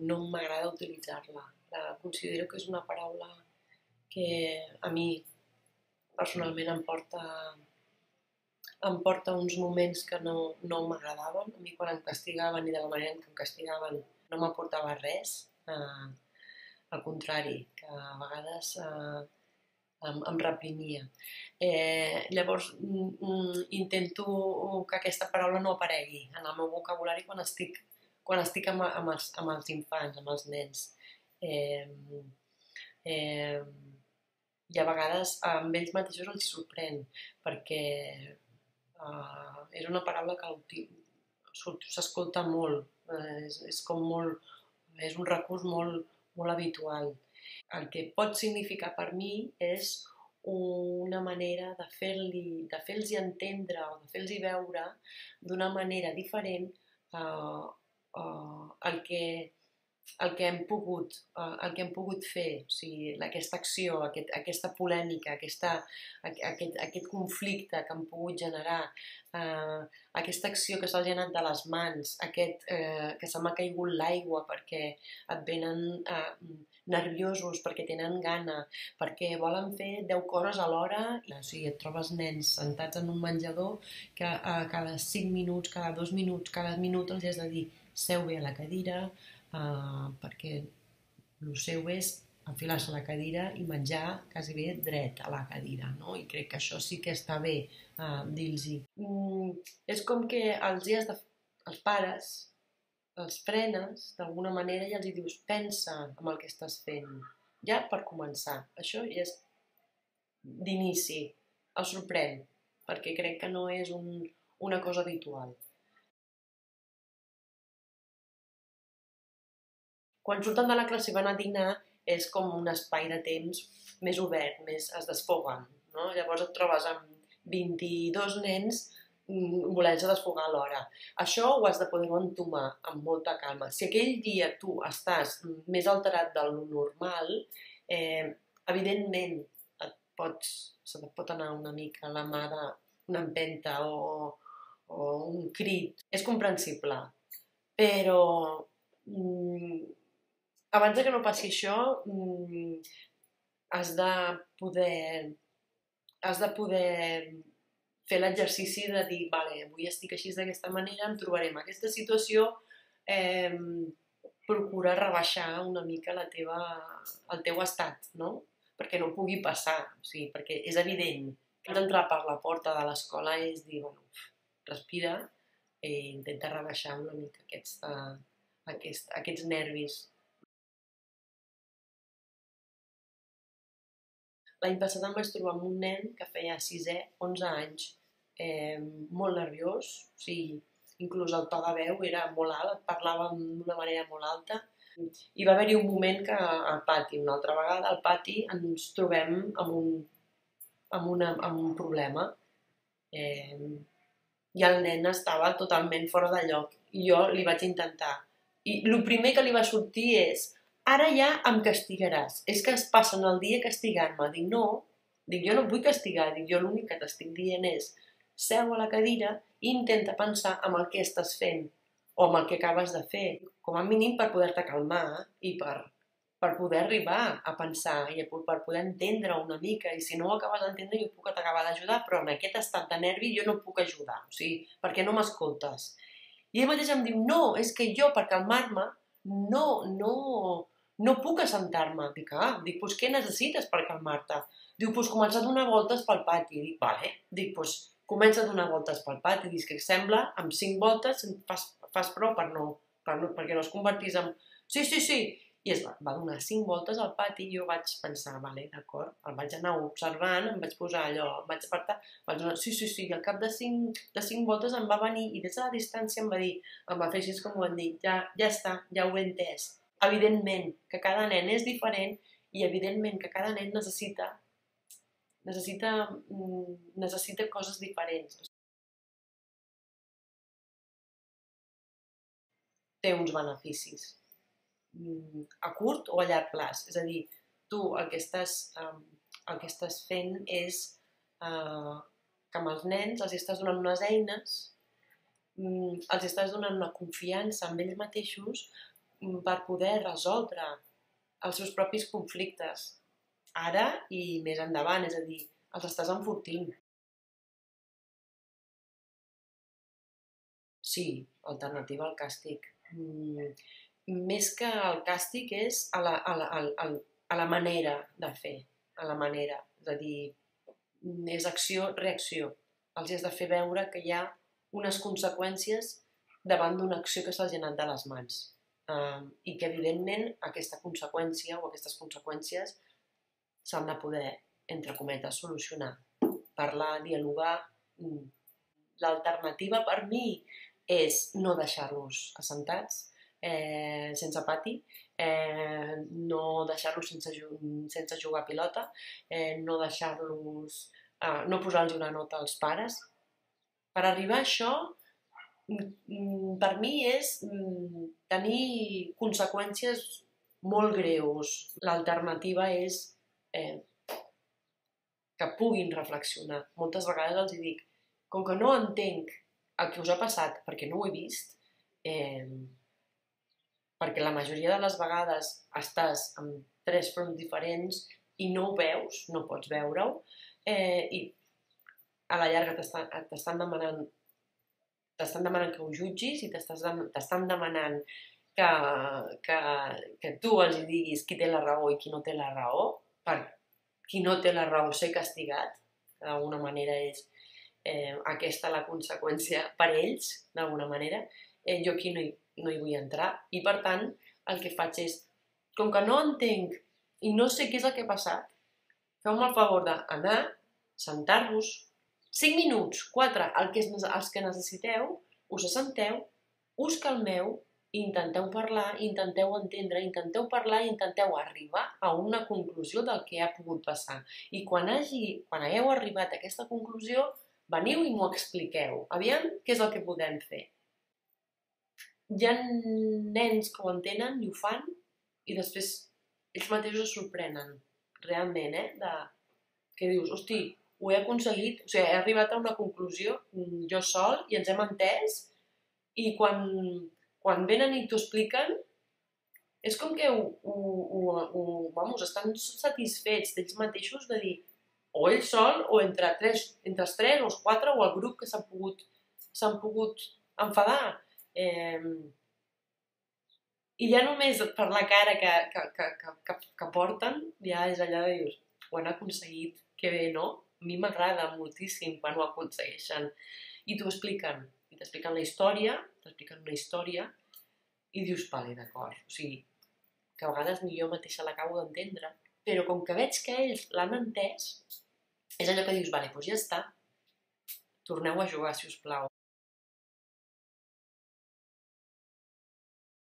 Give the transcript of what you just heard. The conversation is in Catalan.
no m'agrada utilitzar-la. Considero que és una paraula que a mi personalment em porta, em porta uns moments que no, no m'agradaven. A mi quan em castigaven i de la manera en què em castigaven no m'aportava res. Uh, al contrari, que a vegades uh, em, em reprimia. Eh, llavors, mm, mm, intento que aquesta paraula no aparegui en el meu vocabulari quan estic, quan estic amb, amb, els, amb els infants, amb els nens. Eh, eh, I a vegades amb ells mateixos els sorprèn, perquè eh, és una paraula que s'escolta molt, eh, és, és com molt, és un recurs molt, molt habitual el que pot significar per mi és una manera de fer-los de fer entendre o de fer-los veure d'una manera diferent uh, el que el que hem pogut, el que hem pogut fer, o sigui, aquesta acció, aquest, aquesta polèmica, aquesta, aquest, aquest conflicte que han pogut generar, uh, aquesta acció que se'ls ha anat de les mans, aquest, uh, que se m'ha caigut l'aigua perquè et venen uh, nerviosos, perquè tenen gana, perquè volen fer 10 coses alhora. O sigui, et trobes nens sentats en un menjador que uh, cada 5 minuts, cada 2 minuts, cada minut els has de dir seu bé a la cadira, uh, perquè el seu és enfilar-se a la cadira i menjar quasi bé dret a la cadira, no? I crec que això sí que està bé uh, dir-los-hi. Mm, és com que els has de... els pares els frenes d'alguna manera i els hi dius pensa en el que estàs fent. Ja per començar. Això ja és d'inici. El sorprèn, perquè crec que no és un, una cosa habitual. Quan surten de la classe i van a dinar és com un espai de temps més obert, més es desfoguen. No? Llavors et trobes amb 22 nens mm, volent-se desfogar alhora. Això ho has de poder entomar amb molta calma. Si aquell dia tu estàs més alterat del normal, eh, evidentment et pots, se et pot anar una mica la mà d'una empenta o, o un crit. És comprensible, però mm, abans de que no passi això, mm, has de poder has de poder fer l'exercici de dir, vale, avui estic així d'aquesta manera, em trobarem aquesta situació, eh, procura rebaixar una mica la teva, el teu estat, no? Perquè no pugui passar, o sigui, perquè és evident que d'entrar per la porta de l'escola és dir, bueno, respira i intenta rebaixar una mica aquesta, aquest, aquests nervis L'any passat em vaig trobar amb un nen que feia 6è, 11 anys, eh, molt nerviós, o sigui, inclús el to de veu era molt alt, parlava d'una manera molt alta. I va haver-hi un moment que al pati, una altra vegada al pati, ens trobem amb un, amb una, amb un problema. Eh, I el nen estava totalment fora de lloc. I jo li vaig intentar. I el primer que li va sortir és ara ja em castigaràs. És que es passen el dia castigant-me. Dic, no, dic, jo no vull castigar, dic, jo l'únic que t'estic dient és seu a la cadira i intenta pensar en el que estàs fent o amb el que acabes de fer, com a mínim per poder-te calmar i per, per poder arribar a pensar i per poder entendre una mica. I si no ho acabes d'entendre, jo puc acabar d'ajudar, però en aquest estat de nervi jo no puc ajudar, o sigui, perquè no m'escoltes. I ell mateix em diu, no, és que jo, per calmar-me, no, no, no puc assentar-me. Dic, ah, dic, doncs què necessites per calmar-te? Diu, doncs comença a donar voltes pel pati. Dic, vale. Dic, doncs comença a donar voltes pel pati. Dic, que sembla, amb cinc voltes fas, fas prou per no, per no, perquè no es convertís en... Sí, sí, sí. I es va, va donar cinc voltes al pati i jo vaig pensar, vale, d'acord, el vaig anar observant, em vaig posar allò, em vaig apartar, vaig donar, sí, sí, sí, i al cap de cinc, de cinc voltes em va venir i des de la distància em va dir, em va fer així com ho han dit, ja, ja està, ja ho he entès, evidentment que cada nen és diferent i evidentment que cada nen necessita necessita, mm, necessita coses diferents. Té uns beneficis mm, a curt o a llarg plaç. És a dir, tu el que estàs, el que estàs fent és uh, que amb els nens els estàs donant unes eines, mm, els estàs donant una confiança en ells mateixos per poder resoldre els seus propis conflictes, ara i més endavant, és a dir, els estàs enfortint. Sí, alternativa al càstig. Mm, més que el càstig és a la, a, la, a, a la manera de fer, a la manera. És a dir, és acció-reacció. Els has de fer veure que hi ha unes conseqüències davant d'una acció que se'ls ha anat de les mans. Um, I que, evidentment, aquesta conseqüència o aquestes conseqüències s'han de poder, entre cometes, solucionar. Parlar, dialogar... Mm. L'alternativa per mi és no deixar-los assentats, eh, sense pati, eh, no deixar-los sense, sense jugar a pilota, eh, no deixar-los, eh, no posar-los una nota als pares. Per arribar a això, per mi és mm, tenir conseqüències molt greus. L'alternativa és eh, que puguin reflexionar. Moltes vegades els dic, com que no entenc el que us ha passat perquè no ho he vist, eh, perquè la majoria de les vegades estàs en tres fronts diferents i no ho veus, no pots veure-ho, eh, i a la llarga t'estan demanant t'estan demanant que ho jutgis i t'estan demanant que, que, que tu els diguis qui té la raó i qui no té la raó, per qui no té la raó ser castigat, d'alguna manera és eh, aquesta la conseqüència per ells, d'alguna manera, eh, jo aquí no hi, no hi vull entrar. I per tant, el que faig és, com que no entenc i no sé què és el que ha passat, feu-me el favor d'anar, sentar-vos, 5 minuts, 4, el que, els que necessiteu, us assenteu, us calmeu, intenteu parlar, intenteu entendre, intenteu parlar i intenteu arribar a una conclusió del que ha pogut passar. I quan, hagi, quan hagueu arribat a aquesta conclusió, veniu i m'ho expliqueu. Aviam què és el que podem fer. Hi ha nens que ho entenen i ho fan i després ells mateixos es sorprenen, realment, eh? De... Que dius, hosti, ho he aconseguit, o sigui, he arribat a una conclusió mm, jo sol i ens hem entès i quan, quan venen i t'ho expliquen és com que ho, ho, ho, ho, vamos, estan satisfets d'ells mateixos de dir o ell sol o entre, tres, entre els tres o els quatre o el grup que s'han pogut, s'han pogut enfadar. Eh, I ja només per la cara que, que, que, que, que porten, ja és allà de dir, ho han aconseguit, que bé, no? A mi m'agrada moltíssim quan ho aconsegueixen. I t'ho expliquen. I t'expliquen la història, t'expliquen una història, i dius, vale, d'acord. O sigui, que a vegades ni jo mateixa l'acabo d'entendre, però com que veig que ells l'han entès, és allò que dius, vale, doncs ja està, torneu a jugar, si us plau.